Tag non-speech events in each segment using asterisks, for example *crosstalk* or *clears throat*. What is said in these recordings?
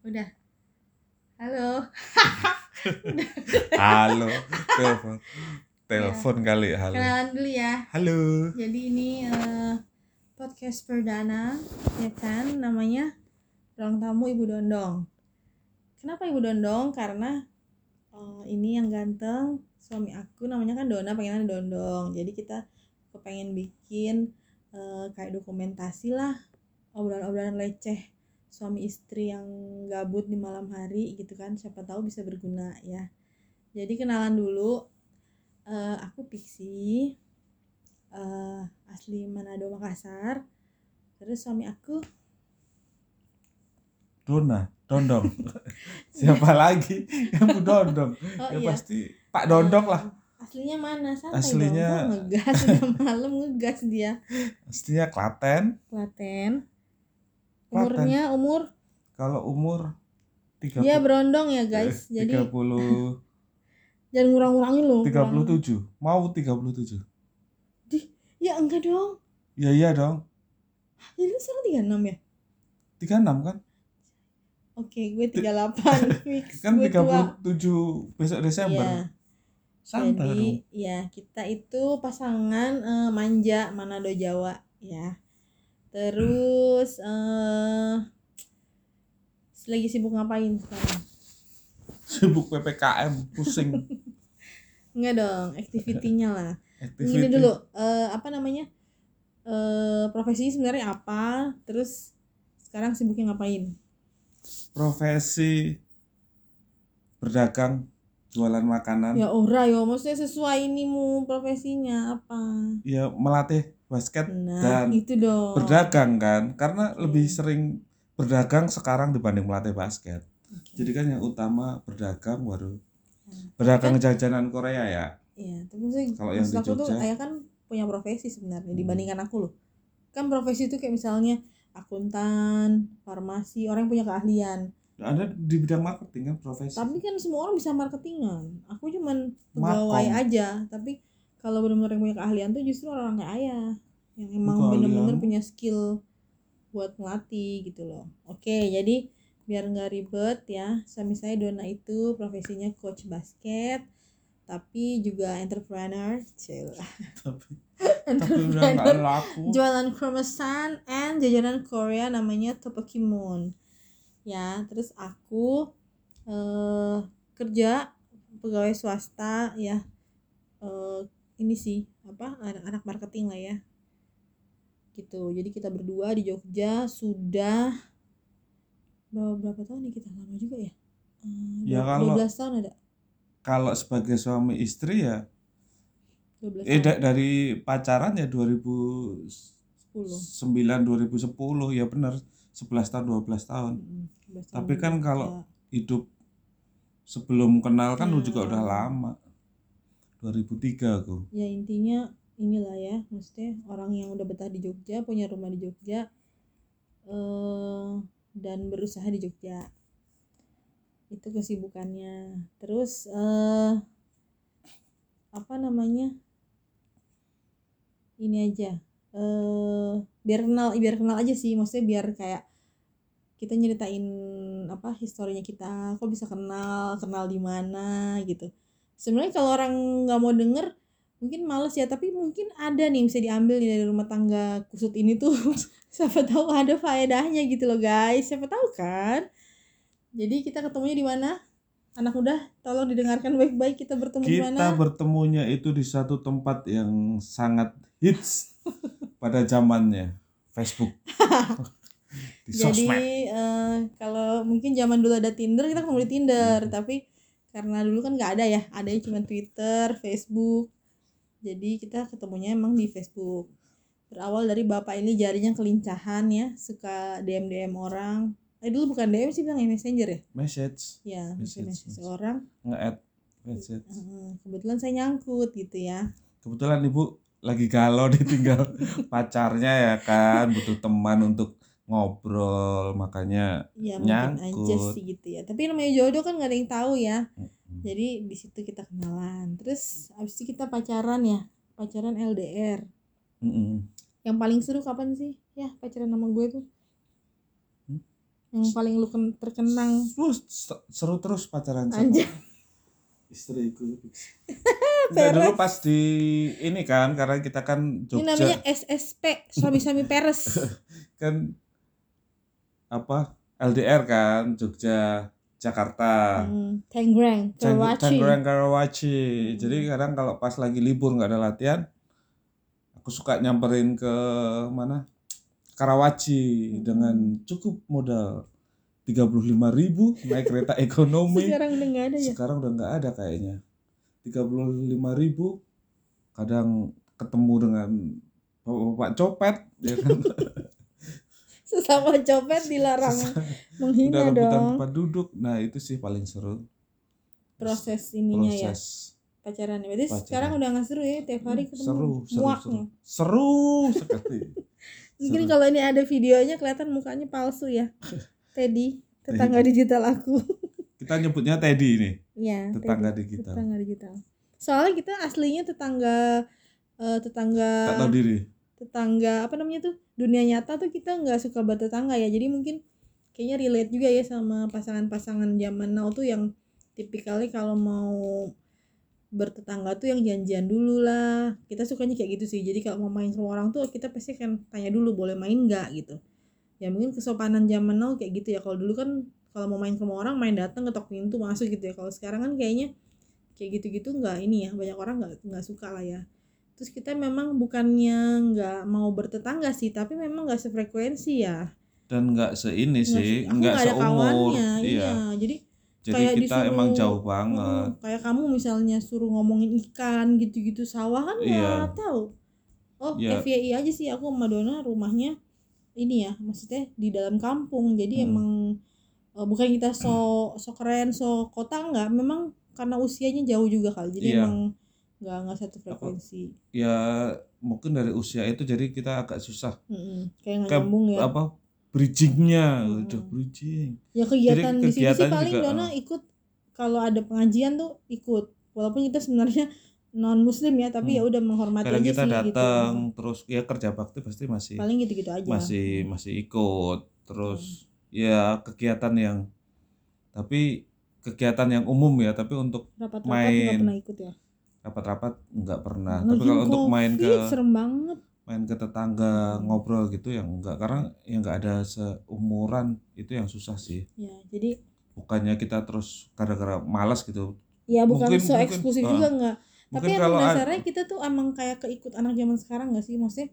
Udah. Halo. *laughs* Halo, telepon. Telepon kali, halo. Kenalan dulu ya. Halo. Jadi ini eh, podcast perdana ya kan namanya Ruang Tamu Ibu Dondong. Kenapa Ibu Dondong? Karena eh, ini yang ganteng suami aku namanya kan Dona pengen Dondong. Jadi kita kepengen bikin eh, kayak dokumentasi lah obrolan-obrolan leceh suami istri yang gabut di malam hari gitu kan siapa tahu bisa berguna ya. Jadi kenalan dulu. Eh, aku Pixie eh, asli Manado Makassar. Terus suami aku? Dona, Dondong. *laughs* Siapa lagi? Yang Dondong? oh ya iya. pasti Pak Dondong lah. aslinya mana? Santai Aslinya- dong. Ngegas? Udah malam ngegas dia. Pastinya Klaten. Klaten umurnya umur Kalau umur 30 dia berondong ya guys eh, jadi 30 jangan ngurang-ngurangin loh kurang- 37. Mau 37. ya enggak dong Ya iya dong. jadi lu sekarang 36 ya 36 kan? oke gue 38 fix *laughs* Kan gue tua 37 besok Desember. Iya. Santai Jadi dong. ya kita itu pasangan eh, manja Manado Jawa ya. Terus eh lagi sibuk ngapain sekarang? Sibuk PPKM, pusing. *laughs* Enggak dong, activity-nya lah. Activity. Gini dulu, eh, apa namanya? Eh profesinya sebenarnya apa? Terus sekarang sibuknya ngapain? Profesi berdagang, jualan makanan. Ya ora yo, maksudnya sesuai ini mu profesinya apa? ya melatih basket Nah, dan itu dong. berdagang kan karena Oke. lebih sering berdagang sekarang dibanding melatih basket Oke. jadi kan yang utama berdagang baru Hmm. berdagang jajanan Korea ya Iya, tapi maksudnya Kalau yang di aku tuh Jogja- ayah kan punya profesi sebenarnya Hmm. dibandingkan aku loh. Kan profesi itu kayak misalnya akuntan, farmasi, orang yang punya keahlian. Ada di bidang marketing kan profesi Tapi kan semua orang bisa marketingan. Aku cuman pegawai Makom. aja, tapi kalau benar-benar yang punya keahlian tuh justru orang kayak ayah yang emang bener-bener punya skill buat ngelatih gitu loh. Oke, jadi biar nggak ribet ya, suami saya Dona itu profesinya coach basket, tapi juga entrepreneur, Cil. tapi *laughs* tapi udah nggak laku jualan croissant and jajanan Korea namanya Tteokbokki ya. Terus aku eh kerja pegawai swasta ya. Eh ini sih apa anak-anak marketing lah ya. Gitu. Jadi kita berdua di Jogja sudah berapa berapa tahun nih kita? Lama juga ya? Eh, Ya, kalau- 12 tahun ada. kalau sebagai suami istri ya 12 eh tahun. da- dari pacaran ya 2009 10 2010 ya benar 11 tahun 12 tahun. 12 tahun Tapi kan kalau- hidup sebelum kenal kan Ya. juga udah lama. 2003 aku. Ya intinya inilah ya maksudnya orang yang udah betah di Jogja punya rumah di Jogja eh dan berusaha di Jogja. Itu kesibukannya. Terus eh apa namanya? Ini aja eh biar kenal biar kenal aja sih maksudnya biar kayak kita nyeritain apa historinya kita kok bisa kenal kenal di mana gitu. Sebenarnya kalau orang nggak mau denger mungkin males ya tapi mungkin ada nih bisa diambil nih dari rumah tangga kusut ini tuh. *laughs* Siapa tahu ada faedahnya gitu loh guys. Siapa tahu kan? Jadi kita ketemunya di mana? Anak muda tolong didengarkan baik-baik kita bertemu di kita mana. bertemunya itu di satu tempat yang sangat hits pada zamannya Facebook *laughs* di jadi eh, kalau mungkin zaman dulu ada Tinder kita ketemu di Tinder. Hmm. tapi karena dulu kan nggak ada ya adanya cuma Twitter Facebook. Jadi kita ketemunya emang di Facebook. Berawal dari bapak ini jarinya kelincahan ya suka DM DM orang. Eh dulu bukan DM sih bilang ya messenger ya? Message. Ya Message, message message. orang nge-add message. Kebetulan saya nyangkut gitu ya. Kebetulan ibu lagi galau ditinggal *laughs* pacarnya ya kan butuh teman untuk ngobrol makanya ya mungkin aja Nyangkut. sih gitu ya. Tapi namanya jodoh kan nggak ada yang tahu ya. Mm, jadi di situ kita kenalan. Terus abis itu kita pacaran ya pacaran LDR mm-mm. yang paling seru kapan sih? Ya pacaran sama gue tuh. Yang paling lu ken- terkenang. Lu se- seru terus pacaran sama Anjay. *laughs* istriku. *laughs* Enggak dulu pas di ini kan karena kita kan ini namanya Jogja SSP suami-suami peres. *laughs* Kan apa LDR kan Jogja Jakarta. hmm, Tangerang Tang- Karawaci Tangerang Karawaci. Hmm. Jadi kadang kalau pas lagi libur nggak ada latihan, aku suka nyamperin ke mana? Karawaci Hmm. dengan cukup modal 35.000 ribu naik kereta *laughs* ekonomi. sekarang udah nggak ada ya Sekarang udah nggak ada kayaknya. 35.000 ribu kadang ketemu dengan bapak copet ya kan *laughs* sesama copet dilarang menghina udah rebutan dong. tempat duduk. Nah itu sih paling seru. Proses ininya ya. Proses pacaran. Berarti Pacaran. sekarang udah nggak seru ya tiap hari ketemu. seru seru muak seru. seru sekali. *laughs* Mungkin Seru. kalau ini ada videonya kelihatan mukanya palsu ya. *laughs* Teddy tetangga digital aku. *laughs* Kita nyebutnya Teddy ini. Ya tetangga Teddy, digital. Tetangga digital. Soalnya kita aslinya tetangga eh, tetangga tak tahu diri tetangga apa namanya tuh dunia nyata tuh kita nggak suka bertetangga ya. Jadi mungkin kayaknya relate juga ya sama pasangan-pasangan zaman now tuh yang tipikalnya kalau mau bertetangga tuh yang janjian dulu lah. Kita sukanya kayak gitu sih. Jadi kalau mau main sama orang tuh kita pasti akan tanya dulu boleh main nggak? gitu. Ya mungkin kesopanan zaman now kayak gitu ya. Kalau dulu kan kalau mau main sama orang main datang ketok pintu masuk gitu ya. Kalau sekarang kan kayaknya kayak gitu-gitu nggak ini ya. Banyak orang nggak nggak suka lah ya terus kita memang bukannya nggak mau bertetangga sih tapi memang nggak sefrekuensi ya. Dan nggak seini Nggak sih nggak nggak ada seumur. kawannya iya. iya. Jadi jadi kayak kita disuruh- emang jauh banget. Mm, kayak kamu misalnya suruh ngomongin ikan gitu-gitu sawah kan nggak Iya. tahu. Oh Iya. FYI aja sih aku sama Dona rumahnya ini ya maksudnya di dalam kampung. Jadi Hmm. emang eh, bukan kita so so keren so kota nggak. Memang karena usianya jauh juga kali. Jadi Iya. emang nggak nggak satu frekuensi. Ya mungkin dari usia itu jadi kita agak susah. Mm-mm. kayak nggak nyambung ya. apa? Bridgingnya. Mm-mm. udah bridging. Ya kegiatan Jadi di sini sih paling juga, Dona eh. ikut. Kalau ada pengajian tuh ikut. Walaupun kita sebenarnya non muslim ya tapi Hmm. ya udah menghormati kadang kita sih datang gitu terus ya kerja bakti pasti masih paling gitu-gitu aja. masih masih ikut. Terus ya kegiatan yang tapi kegiatan yang umum ya tapi untuk rapat-rapat main. nggak pernah ikut ya rapat-rapat nggak pernah. Lagi tapi kalau untuk main ke serem banget. main ke tetangga Hmm. ngobrol gitu yang enggak karena yang nggak ada seumuran itu yang susah sih. Ya jadi bukannya kita terus gara-gara malas gitu. Ya bukan Mungkin- so mungkin, eksklusif uh, juga nggak. tapi mungkin emang dasarnya kita tuh emang kayak keikut anak zaman sekarang nggak sih? Maksudnya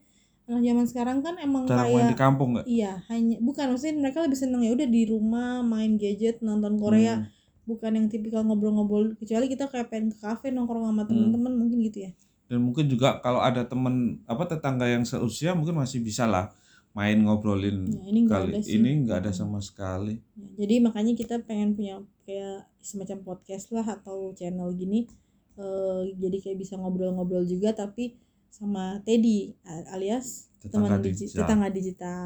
anak zaman sekarang kan emang jarang main di kayak kampung nggak? Iya hanya bukan maksudnya mereka lebih seneng ya udah di rumah main gadget nonton Korea. Hmm. Bukan yang tipikal ngobrol-ngobrol kecuali kita kayak pengen ke kafe nongkrong sama Hmm. temen-temen mungkin gitu ya. Dan mungkin juga kalau ada temen apa tetangga yang seusia mungkin masih bisa lah main ngobrolin Ya, ini kali. ada sih. ini nggak ada sama sekali. Ya, jadi makanya kita pengen punya kayak semacam podcast lah atau channel gini eh, jadi kayak bisa ngobrol-ngobrol juga tapi sama Teddy alias tetangga teman digi- digital. tetangga digital.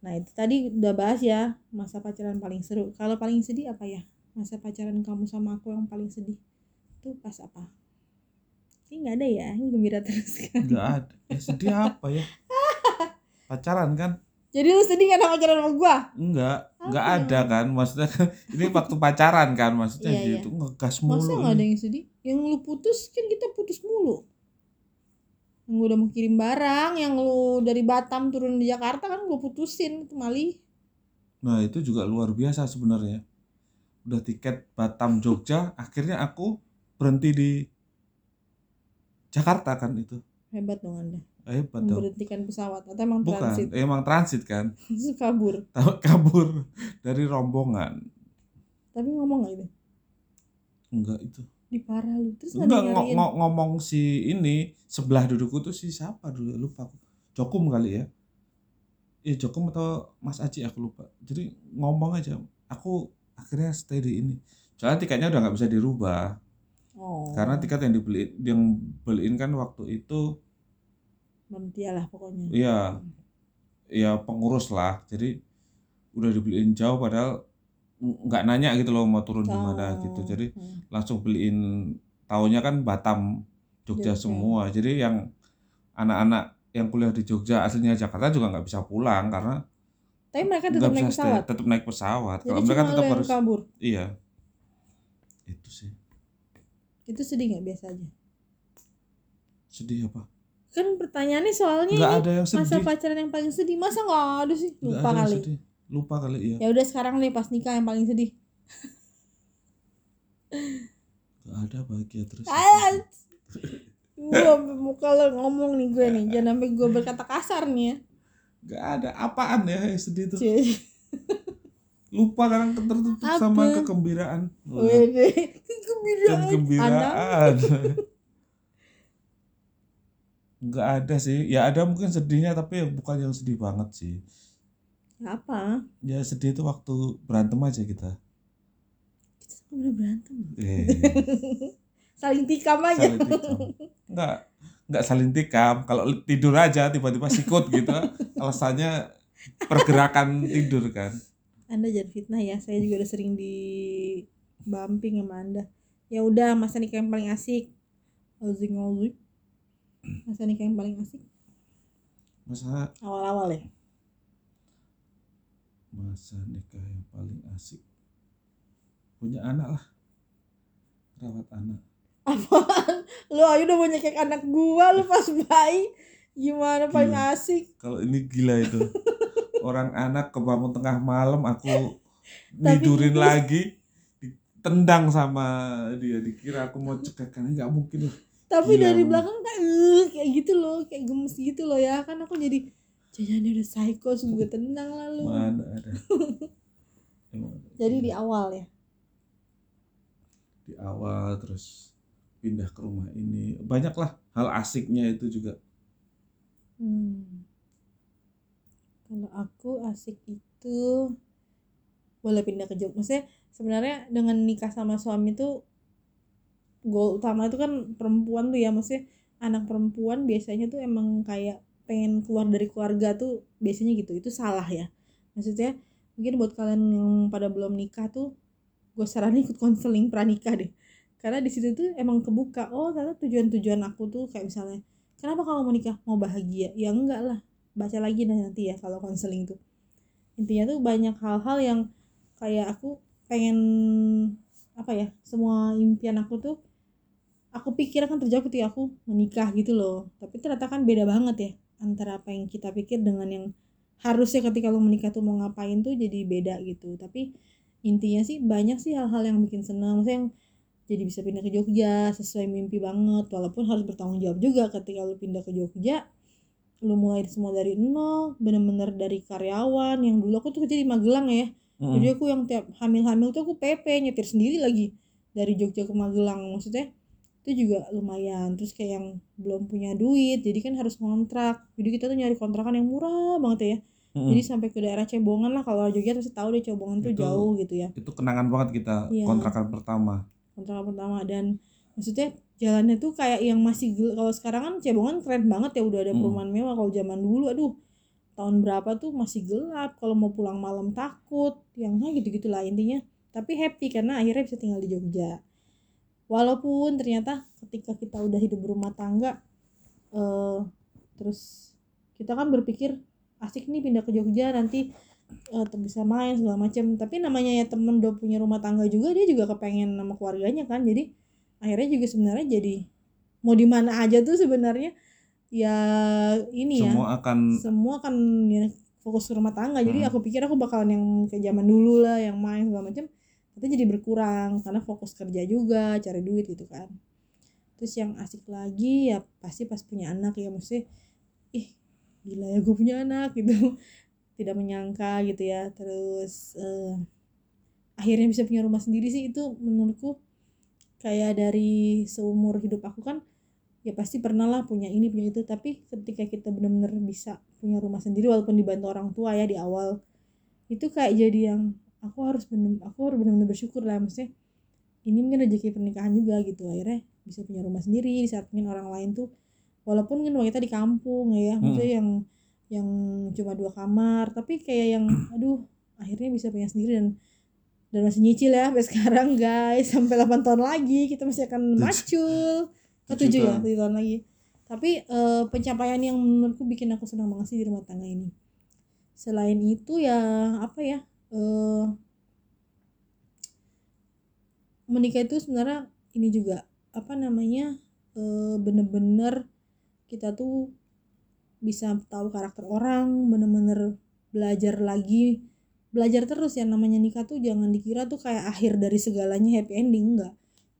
Nah itu tadi udah bahas ya masa pacaran paling seru. Kalau paling sedih apa ya masa pacaran kamu sama aku yang paling sedih itu pas apa? Ini nggak ada ya ini gembira terus *laughs* kan? Nggak ada. Ya sedih apa ya? *laughs* Pacaran kan? Jadi lu sedih karena pacaran sama gua? Enggak enggak ada kan? Maksudnya kan ini waktu pacaran kan? Maksudnya Iya, iya. gitu ngegas masa mulu nggak ada yang sedih? Yang lu putus kan kita putus mulu. Yang gua udah mau kirim barang yang lu dari Batam turun di Jakarta kan gua putusin itu Mali nah itu juga luar biasa sebenarnya udah tiket Batam Jogja akhirnya aku berhenti di Jakarta kan itu. Hebat dong anda. Hebat dong. Memberhentikan pesawat atau emang bukan transit? emang transit kan. *laughs* Kabur? Kabur dari rombongan. Tapi ngomong gak itu? Enggak itu. Di parah lu terus nggak enggak nyariin? ngo- ngomong si ini sebelah dudukku tuh si siapa dulu? Lupa aku. Jokum kali ya. Iya Jokum atau Mas Aji aku lupa. Jadi ngomong aja. Aku akhirnya stay di ini. Soalnya tiketnya udah nggak bisa dirubah. Oh. Karena tiket yang dibeli yang beliin kan waktu itu berhenti lah pokoknya. Iya. Ya pengurus lah. Jadi udah dibeliin jauh padahal nggak nanya gitu loh mau turun di mana gitu. Jadi hmm. langsung beliin taunya kan Batam Jogja Jogja. semua. Jadi yang anak-anak yang kuliah di Jogja aslinya Jakarta juga nggak bisa pulang karena tapi mereka tetap naik stay, pesawat. tetap naik pesawat. Jadi kalau mereka tetap harus kabur. Iya. Itu sih. Itu sedih nggak biasa aja? Sedih apa? Kan pertanyaannya soalnya nggak ini ada yang masa sedih. pacaran yang paling sedih. Masa nggak ada sih? Lupa ada kali. sedih. Lupa kali iya. Ya udah sekarang nih pas nikah yang paling sedih. *laughs* Nggak ada bahagia terus. Gue muka lo ngomong nih gue nih. Jangan sampai gue berkata kasar nih ya nggak ada. Apaan ya yang sedih tuh. Lupa kan tertutup sama Apa? kegembiraan. Wede, kegembiraan. kegembiraan. *laughs* Nggak ada sih. Ya ada mungkin sedihnya tapi ya bukan yang sedih banget sih. Ya apa? ya sedih itu waktu berantem aja kita. Kita udah berantem. eh, *laughs* Saling tikam aja. saling tikam. Nggak nggak saling tikam kalau tidur aja tiba-tiba sikut gitu *laughs* alasannya pergerakan tidur kan Anda jangan fitnah ya. Saya juga udah sering di bumping sama Anda. Ya udah, masa nikah yang paling asik. Ozing ozing. Masa nikah yang paling asik masa awal-awal ya. masa nikah yang paling asik punya anak lah rawat anak Apaan? Lu ayo udah mau nyekek anak gua lu pas bayi. Gimana paling Gila. asik? kalau ini gila itu *laughs* orang anak kebangun tengah malam aku tidurin lagi ditendang sama dia dikira aku mau cekek kan nggak mungkin lah Tapi Gila, dari belakang kayak "Eh," kayak gitu loh, kayak gemes gitu loh ya. Kan aku jadi jajannya udah psycho gue tendang lalu. mana *laughs* ada. Jadi di awal ya. di awal terus pindah ke rumah ini banyaklah hal asiknya itu juga Hmm. Kalau aku asik itu boleh pindah ke Jogja. Maksudnya sebenarnya dengan nikah sama suami tuh goal utama itu kan perempuan tuh ya. Maksudnya anak perempuan biasanya tuh emang kayak pengen keluar dari keluarga tuh biasanya gitu. Itu salah ya. Maksudnya mungkin buat kalian yang pada belum nikah tuh gue saranin ikut konseling pranikah deh. Karena di situ tuh emang kebuka. Oh ternyata tujuan-tujuan aku tuh kayak misalnya kenapa kamu mau nikah? Mau bahagia? Ya enggak lah. Baca lagi nanti ya kalau konseling tuh. Intinya tuh banyak hal-hal yang kayak aku pengen apa ya semua impian aku tuh aku pikir akan terjawab ketika aku menikah gitu loh. Tapi ternyata kan beda banget ya antara apa yang kita pikir dengan yang harusnya ketika lo menikah tuh mau ngapain tuh jadi beda gitu. Tapi intinya sih banyak sih hal-hal yang bikin senang. Maksudnya yang jadi bisa pindah ke Jogja sesuai mimpi banget. Walaupun harus bertanggung jawab juga ketika lu pindah ke Jogja lu mulai semua dari nol bener-bener dari karyawan yang dulu aku tuh kerja di Magelang ya. Mm. jadi aku yang tiap hamil-hamil tuh aku PP nyetir sendiri lagi dari Jogja ke Magelang. Maksudnya itu juga lumayan. Terus kayak yang belum punya duit jadi kan harus ngontrak. Jadi kita tuh nyari kontrakan yang murah banget ya. Mm-mm. jadi sampai ke daerah Cebongan lah kalau Jogja pasti tahu deh Cebongan tuh Itu- jauh gitu ya. itu kenangan banget kita Iya. kontrakan pertama kontrakan pertama. Dan maksudnya jalannya tuh kayak yang masih kalau sekarang kan Cebongan keren banget ya udah ada Hmm. perumahan mewah. Kalau zaman dulu aduh tahun berapa tuh masih gelap. Kalau mau pulang malam takut yang nah gitu gitulah intinya. Tapi happy karena akhirnya bisa tinggal di Jogja. Walaupun ternyata ketika kita udah hidup berumah tangga eh terus kita kan berpikir asik nih pindah ke Jogja nanti eh, tuh bisa main segala macam tapi namanya ya temen udah punya rumah tangga juga dia juga kepengen sama keluarganya kan. Jadi akhirnya juga sebenarnya jadi mau di mana aja tuh sebenarnya ya ini ya semua akan semua kan ya, fokus ke rumah tangga. Jadi Hmm. aku pikir aku bakalan yang kayak zaman dulu lah yang main segala macam tapi jadi berkurang karena fokus kerja juga cari duit gitu kan. Terus yang asik lagi ya pasti pas punya anak ya mesti ih gila ya gue punya anak gitu tidak menyangka gitu ya. Terus eh, akhirnya bisa punya rumah sendiri sih. Itu menurutku kayak dari seumur hidup aku kan ya pasti pernah lah punya ini punya itu. Tapi ketika kita benar-benar bisa punya rumah sendiri walaupun dibantu orang tua ya di awal itu kayak jadi yang aku harus bener aku harus benar-benar bersyukur lah. Maksudnya ini mungkin rezeki pernikahan juga gitu. Akhirnya bisa punya rumah sendiri di saat mungkin orang lain tuh. Walaupun mungkin kita di kampung ya maksudnya yang yang cuma dua kamar tapi kayak yang aduh akhirnya bisa punya sendiri dan dan masih nyicil ya sampai *laughs* sekarang guys. Sampai 8 tahun lagi kita masih akan macul. Tujuh tujuh ya tahun. tujuh tahun lagi. Tapi eh, pencapaian yang menurutku bikin aku senang banget sih di rumah tangga ini. Selain itu ya apa ya eh menikah itu sebenarnya ini juga apa namanya eh, bener-bener kita tuh bisa tahu karakter orang bener-bener belajar lagi belajar terus. Ya namanya nikah tuh jangan dikira tuh kayak akhir dari segalanya happy ending enggak.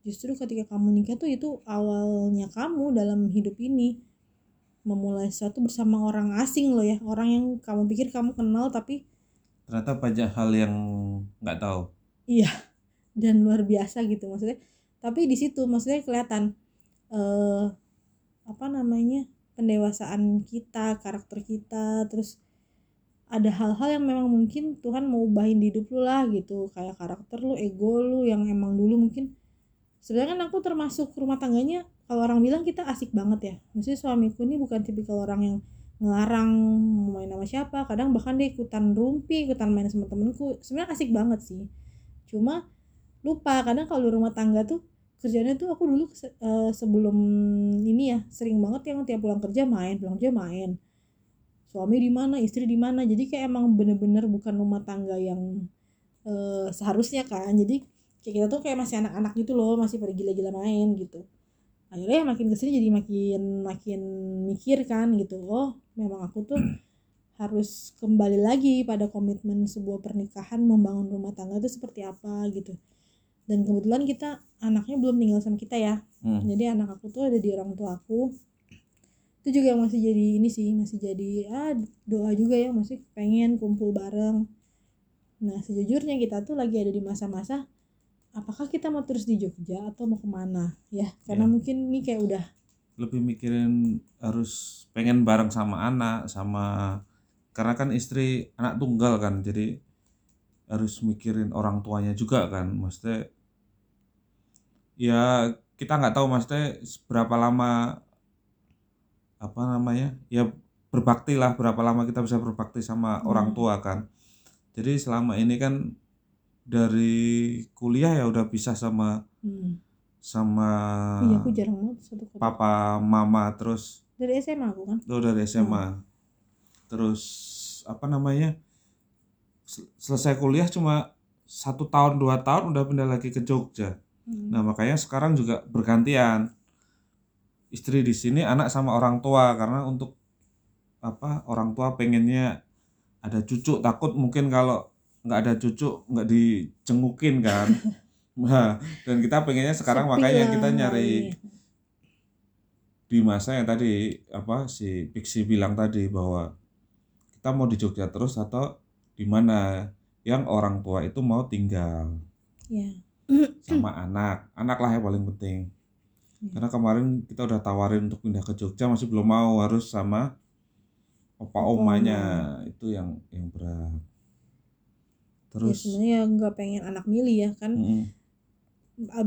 Justru ketika kamu nikah tuh itu awalnya kamu dalam hidup ini memulai sesuatu bersama orang asing loh ya. Orang yang kamu pikir kamu kenal tapi ternyata banyak hal yang nggak tahu. Iya *laughs* dan luar biasa gitu maksudnya. Tapi di situ maksudnya kelihatan eh apa namanya pendewasaan kita karakter kita terus ada hal-hal yang memang mungkin Tuhan mau ubahin di hidup lu lah gitu. Kayak karakter lu ego lu yang emang dulu mungkin. Sebenarnya kan aku termasuk rumah tangganya kalau orang bilang kita asik banget ya. Maksudnya suamiku ini bukan tipikal orang yang ngelarang mau main sama siapa. Kadang bahkan dia ikutan rumpi ikutan main sama temenku. Sebenarnya asik banget sih. Cuma lupa kadang kalau rumah tangga tuh kerjanya tuh aku dulu eh, sebelum ini ya sering banget yang tiap pulang kerja main pulang kerja main. Suami di mana istri di mana jadi kayak emang bener-bener bukan rumah tangga yang eh, seharusnya kan. Jadi kayak kita tuh kayak masih anak-anak gitu loh masih pada gila-gila main gitu. Akhirnya makin ke sini jadi makin makin mikir kan gitu oh memang aku tuh *clears throat* harus kembali lagi pada komitmen sebuah pernikahan membangun rumah tangga itu seperti apa gitu dan kebetulan kita anaknya belum tinggal sama kita ya Hmm. jadi anak aku tuh ada di orang tua aku itu juga masih jadi ini sih masih jadi ah doa juga ya masih pengen kumpul bareng nah sejujurnya kita tuh lagi ada di masa-masa apakah kita mau terus di Jogja atau mau ke mana ya karena Ya. mungkin ini kayak udah lebih mikirin harus pengen bareng sama anak sama karena kan istri anak tunggal kan jadi harus mikirin orang tuanya juga kan. Maksudnya ya kita nggak tahu maksudnya berapa lama apa namanya ya berbakti lah berapa lama kita bisa berbakti sama Hmm. orang tua kan. Jadi selama ini kan dari kuliah ya udah bisa sama hmm, sama iya aku jarang banget satu kota. papa mama terus dari SMA aku kan? Itu dari SMA terus apa namanya selesai kuliah cuma satu tahun dua tahun udah pindah lagi ke Jogja. Hmm. nah makanya sekarang juga bergantian. Istri di sini anak sama orang tua karena untuk apa orang tua pengennya ada cucu takut mungkin kalau nggak ada cucu nggak dicengukin kan. *laughs* Nah dan kita pengennya sekarang Sepi makanya lah, kita nyari di masa yang tadi apa si Pixie bilang tadi bahwa kita mau di Jogja terus atau di mana yang orang tua itu mau tinggal ya. sama anak. Anak lah yang paling penting. Hmm. karena kemarin kita udah tawarin untuk pindah ke Jogja masih belum mau harus sama opa omanya itu yang yang berat. Ya terus sebenarnya nggak pengen anak milih ya kan. Mm,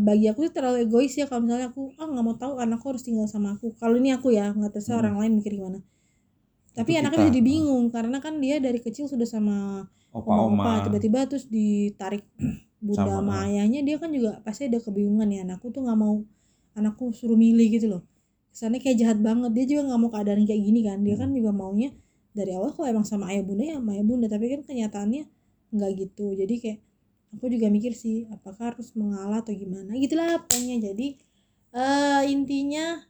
bagi aku sih terlalu egois ya kalau misalnya aku ah nggak mau tahu anakku harus tinggal sama aku. Kalau ini aku ya nggak terserah Hmm. orang lain mikir gimana tapi Itu anaknya kita. jadi bingung karena kan dia dari kecil sudah sama opa oma tiba-tiba terus ditarik *clears throat* bunda Sama, sama ah. ayahnya dia kan juga pasti ada kebingungan ya anakku tuh nggak mau anakku suruh milih gitu loh. Kesannya kayak jahat banget dia juga nggak mau keadaan kayak gini kan. Dia kan Hmm. juga maunya dari awal kalau emang sama ayah bunda ya sama ayah bunda tapi kan kenyataannya nggak gitu. Jadi kayak aku juga mikir sih apakah harus mengalah atau gimana? Gitulah pokoknya. Jadi eh intinya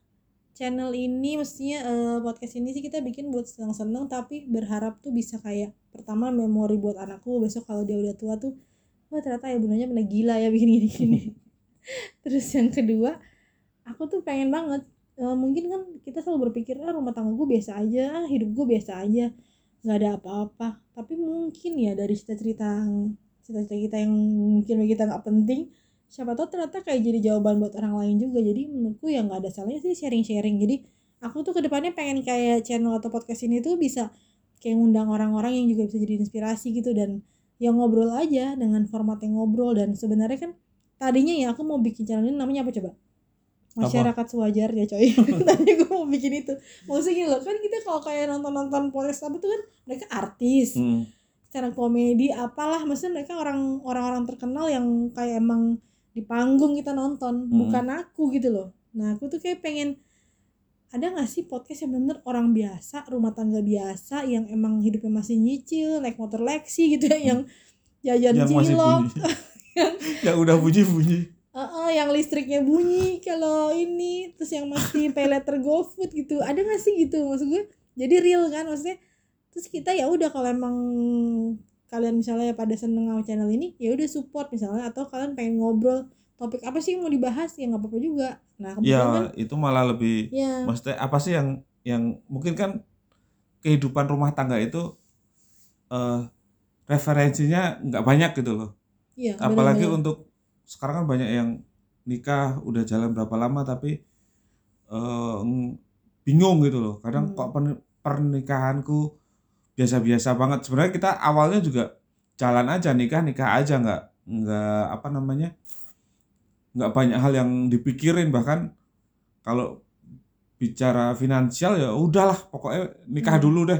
channel ini mestinya eh, podcast ini sih kita bikin buat seneng-seneng tapi berharap tuh bisa kayak pertama memori buat anakku besok kalau dia udah tua tuh wah ternyata ya bundanya pernah gila ya bikin gini gini *laughs* terus yang kedua aku tuh pengen banget eh, mungkin kan kita selalu berpikir ah rumah tangga gue biasa aja ah hidup gue biasa aja nggak ada apa-apa. Tapi mungkin ya dari cerita-cerita cerita-cerita kita yang mungkin bagi kita nggak penting siapa tahu ternyata kayak jadi jawaban buat orang lain juga. Jadi menurutku ya nggak ada salahnya sih sharing-sharing. Jadi aku tuh ke depannya pengen kayak channel atau podcast ini tuh bisa kayak ngundang orang-orang yang juga bisa jadi inspirasi gitu dan yang ngobrol aja dengan format yang ngobrol. Dan sebenarnya kan tadinya ya aku mau bikin channel ini namanya apa coba? Masyarakat sewajarnya coy. *laughs* Tadinya gue mau bikin itu. Maksudnya gini loh kan kita kalau kayak nonton-nonton podcast apa tuh kan mereka artis Mm, secara komedi apalah. Maksudnya mereka orang orang-orang terkenal yang kayak emang di panggung kita nonton Hmm. bukan aku gitu loh. Nah aku tuh kayak pengen ada nggak sih podcast yang bener orang biasa rumah tangga biasa yang emang hidupnya masih nyicil naik motor Lexi gitu ya yang jajan yang cilok. *laughs* yang udah bunyi bunyi Heeh, yang listriknya bunyi kalau ini terus yang masih pay letter GoFood gitu. Ada nggak sih gitu? Maksud gue jadi real kan? Maksudnya terus kita ya udah kalau emang kalian misalnya pada seneng sama channel ini ya udah support misalnya atau kalian pengen ngobrol topik apa sih yang mau dibahas ya nggak apa-apa juga nah kebetulan kan ya itu malah lebih ya maksudnya apa sih yang yang mungkin kan kehidupan rumah tangga itu eh referensinya nggak banyak gitu loh iya apalagi bener-bener. untuk sekarang kan banyak yang nikah udah jalan berapa lama tapi ng- bingung gitu loh kadang Hmm. kok pernikahanku biasa-biasa banget sebenarnya kita awalnya juga jalan aja nikah nikah aja nggak nggak apa namanya nggak banyak hal yang dipikirin bahkan kalau bicara finansial ya udahlah pokoknya nikah Hmm. dulu deh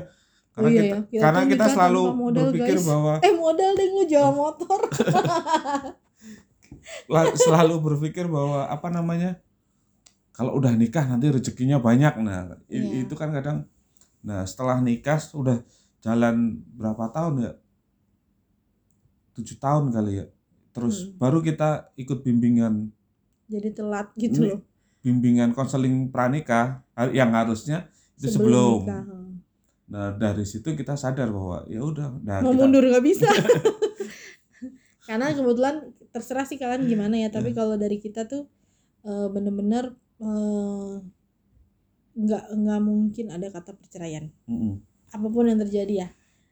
karena Oh iya kita ya, karena kita selalu modal, berpikir guys. bahwa eh modal deh lu jawa motor *laughs* la- selalu berpikir bahwa apa namanya kalau udah nikah nanti rezekinya banyak nah Iya. itu kan kadang nah setelah nikah udah jalan berapa tahun ya tujuh tahun kali ya terus Hmm. baru kita ikut bimbingan jadi telat gitu loh bimbingan konseling pranikah yang harusnya itu sebelum, nikah. Hmm. nah dari situ kita sadar bahwa ya udah nah mau kita mundur nggak bisa *laughs* *laughs* karena kebetulan terserah sih kalian gimana ya tapi Iya. kalau dari kita tuh eh, bener-bener eh, nggak nggak mungkin ada kata perceraian Mm-mm, apa pun yang terjadi ya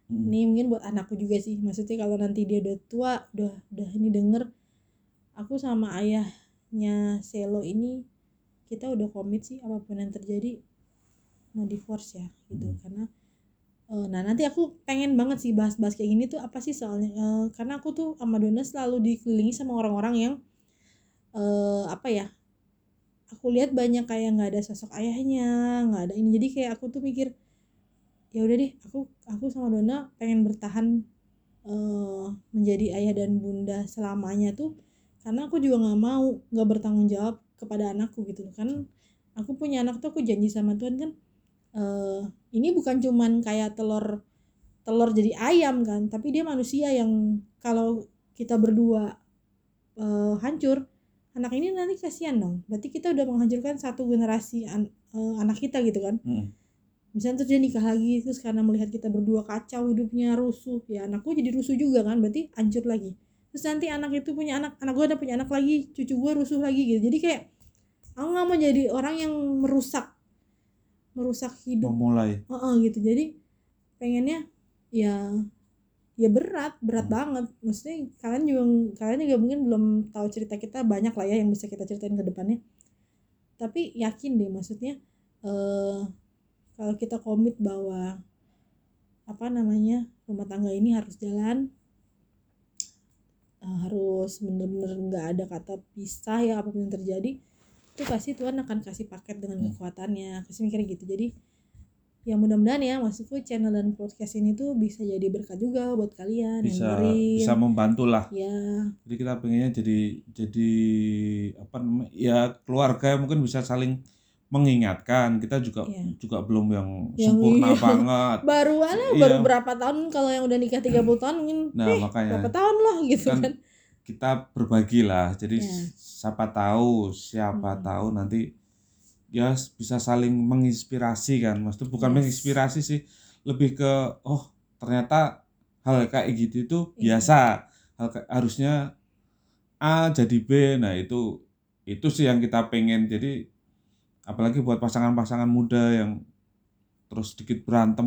mm-mm. ini mungkin buat anakku juga sih maksudnya kalau nanti dia udah tua udah udah ini denger aku sama ayahnya Selo ini kita udah komit sih apa pun yang terjadi mau divorce ya gitu Hmm. karena eh, nah nanti aku pengen banget sih bahas-bahas kayak gini tuh apa sih soalnya Eh, karena aku tuh sama Dona selalu dikelilingi sama orang-orang yang eh apa ya aku lihat banyak kayak nggak ada sosok ayahnya nggak ada ini jadi kayak aku tuh mikir ya udah deh aku aku sama Dona pengen bertahan eh menjadi ayah dan bunda selamanya tuh karena aku juga nggak mau nggak bertanggung jawab kepada anakku gitu kan aku punya anak tuh aku janji sama Tuhan kan eh ini bukan cuman kayak telur telur jadi ayam kan tapi dia manusia yang kalau kita berdua eh, hancur anak ini nanti kasihan dong. Berarti kita udah menghancurkan satu generasi an- eh, anak kita gitu kan. Mm-mm. Misalnya terus dia nikah lagi terus karena melihat kita berdua kacau hidupnya rusuh. Ya anakku jadi rusuh juga kan berarti hancur lagi. Terus nanti anak itu punya anak anak gue ada punya anak lagi cucu gue rusuh lagi gitu. Jadi kayak aku nggak mau jadi orang yang merusak merusak hidup. Memulai. Heeh, gitu. Jadi pengennya ya ya berat berat Hmm. banget. Maksudnya kalian juga kalian juga mungkin belum tahu cerita kita. Banyak lah ya yang bisa kita ceritain ke depannya. Tapi yakin deh maksudnya eh kalau kita komit bahwa apa namanya rumah tangga ini harus jalan eh, harus bener-bener nggak ada kata pisah ya apa pun yang terjadi itu pasti Tuhan akan kasih paket dengan Hmm. kekuatannya. Kasih mikirnya gitu. Jadi ya mudah-mudahan ya maksudku channel dan podcast ini tuh bisa jadi berkat juga buat kalian bisa yang dengerin. bisa membantu lah ya jadi kita pengennya jadi jadi apa namanya ya keluarga mungkin bisa saling mengingatkan kita juga Iya. juga belum yang, Yang sempurna iya. banget *laughs* baru ada Iya. baru berapa tahun kalau yang udah nikah 30 tahun mungkin nah eh, makanya berapa tahun loh gitu Kan kan kita berbagi lah jadi Iya. siapa tahu siapa Hmm. tahu nanti ya bisa saling menginspirasi kan maksudnya bukan Yes. menginspirasi sih lebih ke oh ternyata hal kayak gitu itu Iya. biasa hal kayak- harusnya A jadi B nah itu itu sih yang kita pengen jadi apalagi buat pasangan-pasangan muda yang terus dikit berantem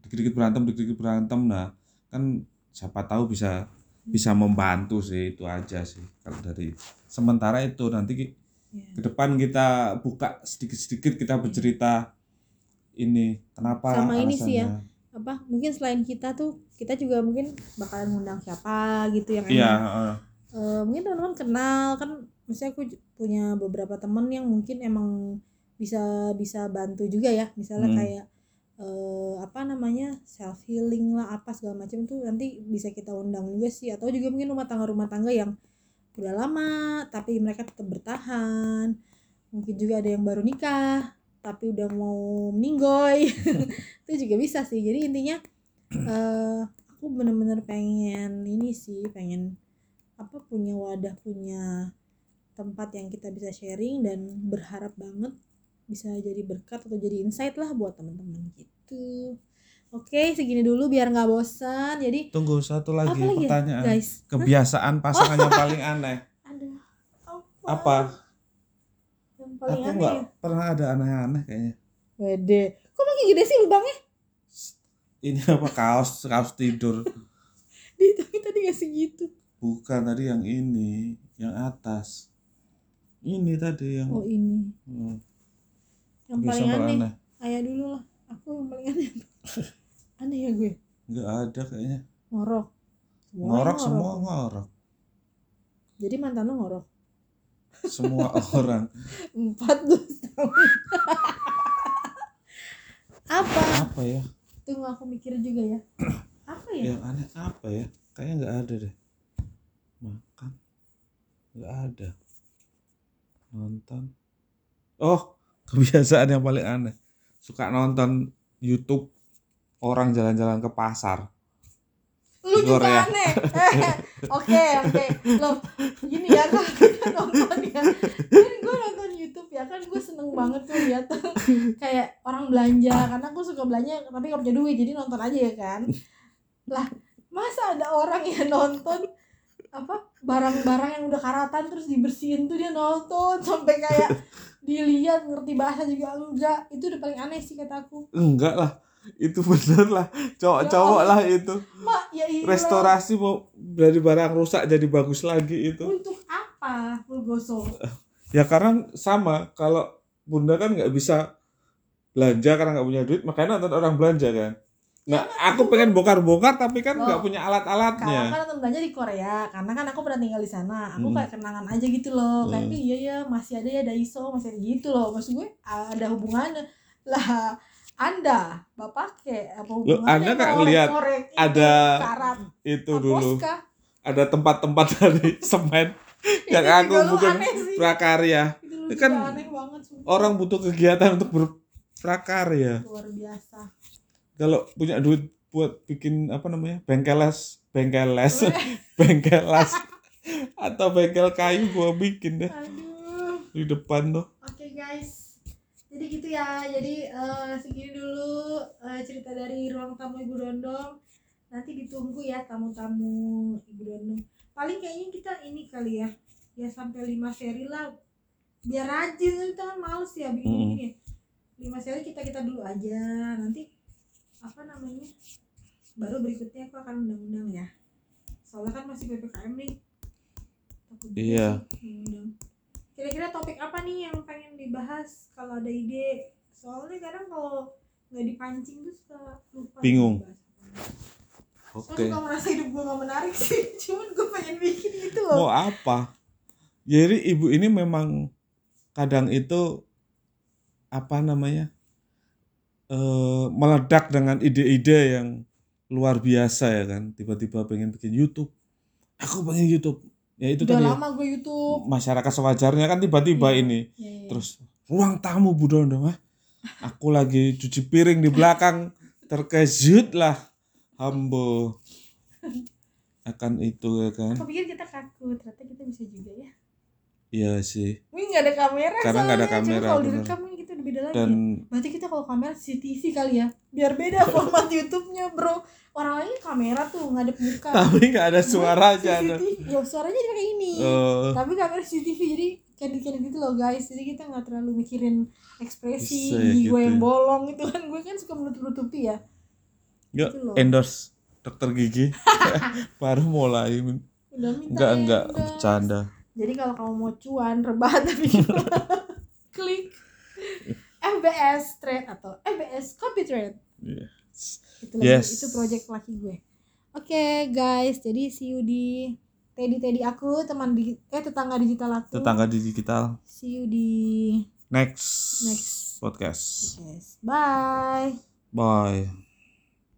dikit-dikit berantem dikit-dikit berantem nah kan siapa tahu bisa bisa membantu sih itu aja sih kalau dari sementara itu nanti Ya. ke depan kita buka sedikit-sedikit kita bercerita ini kenapa Sama ini sih ya, alasannya. apa mungkin selain kita tuh kita juga mungkin bakalan ngundang siapa gitu yang iya emang heeh. eh, mungkin teman-teman kenal kan misalnya aku punya beberapa temen yang mungkin emang bisa bisa bantu juga ya. Misalnya Hmm. kayak eh, apa namanya self healing lah apa segala macam tuh nanti bisa kita undang juga sih. Atau juga mungkin rumah tangga rumah tangga yang udah lama tapi mereka tetap bertahan. Mungkin juga ada yang baru nikah tapi udah mau meninggoy. *laughs* Itu juga bisa sih. Jadi intinya eh aku bener-bener pengen ini sih pengen apa punya wadah punya tempat yang kita bisa sharing dan berharap banget bisa jadi berkat atau jadi insight lah buat teman-teman gitu oke segini dulu biar nggak bosan jadi Tunggu satu lagi apa lagi ya, pertanyaan. guys Kebiasaan pasangan yang paling aneh. *laughs* ada Apa? yang paling Aku aneh nggak ya? pernah ada aneh-aneh kayaknya. Wede, kok makin gede sih lubangnya? Ini apa kaos kaos tidur? *laughs* Tapi tadi gak segitu. Bukan tadi yang ini, yang atas. Ini tadi yang Oh ini, hmm, yang paling aneh. aneh. Ayah dulu lah, aku yang paling aneh. *laughs* aneh ya gue, Nggak ada kayaknya. ngorok. Semuanya Ngorok semua ngorok. Jadi mantan lo ngorok. Semua *laughs* orang. Empat tahun. Apa? Apa ya? Tunggu aku mikir juga ya. *clears throat* Apa ya? Yang aneh apa ya? Kayaknya nggak ada deh. Makan. Nggak ada. Nonton. Oh, *laughs* kebiasaan yang paling aneh. Suka nonton YouTube orang jalan-jalan ke pasar. Lu juga Korea. aneh. Eh, *laughs* *laughs* Oke, oke. Loh, gini ya kan nonton ya. Kan gue nonton YouTube ya kan gue seneng banget tuh lihat kayak orang belanja karena gue suka belanja tapi gak punya duit jadi nonton aja ya kan. Lah, masa ada orang yang nonton apa barang-barang yang udah karatan terus dibersihin tuh dia nonton *laughs* sampai kayak dilihat ngerti bahasa juga enggak itu udah paling aneh sih kataku Enggak lah. Itu bener lah. Cowok-cowok Ya lah itu. mak ya iya Restorasi mau dari barang rusak jadi bagus lagi itu. untuk apa lu gosok Ya karena sama kalau bunda kan nggak bisa belanja karena nggak punya duit makanya nonton orang belanja kan. Nah aku pengen bongkar-bongkar tapi kan nggak Oh. punya Kalau alat-alatnya. kan nonton belanja di Korea, karena kan aku pernah tinggal di sana. Aku Hmm. kayak kenangan aja gitu loh. Kayak Hmm. iya ya masih ada ya Daiso, masih ada gitu loh. Maksud gue ada hubungannya. Lah anda bapak ke apa hubungannya Anda nggak ngorek- ngeliat ada karat Itu dulu kah? ada tempat-tempat *laughs* dari semen yang Itu aku bukan prakarya. Itu kan aneh banget sumpah. Orang butuh kegiatan untuk berprakarya. luar biasa. Kalau punya duit buat bikin apa namanya bengkelas, bengkeles, Weh, *laughs* bengkelas atau bengkel kayu gua bikin deh Aduh. di depan tuh. Oke guys, jadi gitu ya. Jadi eh, segini dulu eh, cerita dari ruang tamu Ibu Dondong. Nanti ditunggu ya tamu-tamu Ibu Dondong. Paling kayaknya kita ini kali ya, ya sampai 5 seri lah. Biar rajin, kita kan males ya bikin Mm-mm. gini. 5 seri kita kita dulu aja. Nanti apa namanya? Baru berikutnya aku akan undang-undang ya. Soalnya kan masih ppkm nih. Takut Iya. Kira-kira topik apa nih yang pengen dibahas kalau ada ide? Soalnya kadang kalau nggak dipancing tuh suka lupa. Bingung. Oke. Suka merasa hidup gue gak menarik sih. *laughs* Cuman gue pengen bikin gitu loh. Mau apa? Jadi ibu ini memang kadang itu apa namanya? Eh meledak dengan ide-ide yang luar biasa ya kan. Tiba-tiba pengen bikin YouTube. Aku pengen YouTube. Ya itu Udah tadi. ya. lama gue YouTube. Masyarakat sewajarnya kan tiba-tiba Iya. ini. Ya, ya. Terus ruang tamu Bu Dondong ah. Aku lagi cuci piring di belakang terkejut lah Hambo *laughs* akan itu ya kan. Aku pikir kita kaku, ternyata kita bisa juga ya. Iya sih. Ini nggak ada kamera Karena nggak ada kamera, kalau beda lagi. Dan Berarti kita kalau kamera CCTV kali ya. Biar beda *laughs* format YouTube-nya, Bro. Orang lain kamera tuh ngadep muka. tapi nggak ada suaranya. ada. CCTV. Ya, suaranya kayak ini. Eh, Tapi kamera CCTV jadi candid-candid gitu loh guys. Jadi kita nggak terlalu mikirin ekspresi ya gigi gue gitu yang ya. bolong itu kan gue kan suka menutup-nutupi ya. yuk Gitu loh. endorse dokter gigi. *laughs* Baru mulai. Udah minta Enggak enggak bercanda. Jadi kalau kamu mau cuan rebahan tapi *laughs* klik *laughs* FBS Trade atau FBS Copy Trade. Iya. Itu lagi, Yes. itu project laki gue. Oke guys, jadi see you di Teddy Teddy aku teman di eh tetangga digital aku. Tetangga digital. See you di Next. Next. podcast. podcast. Bye. Bye.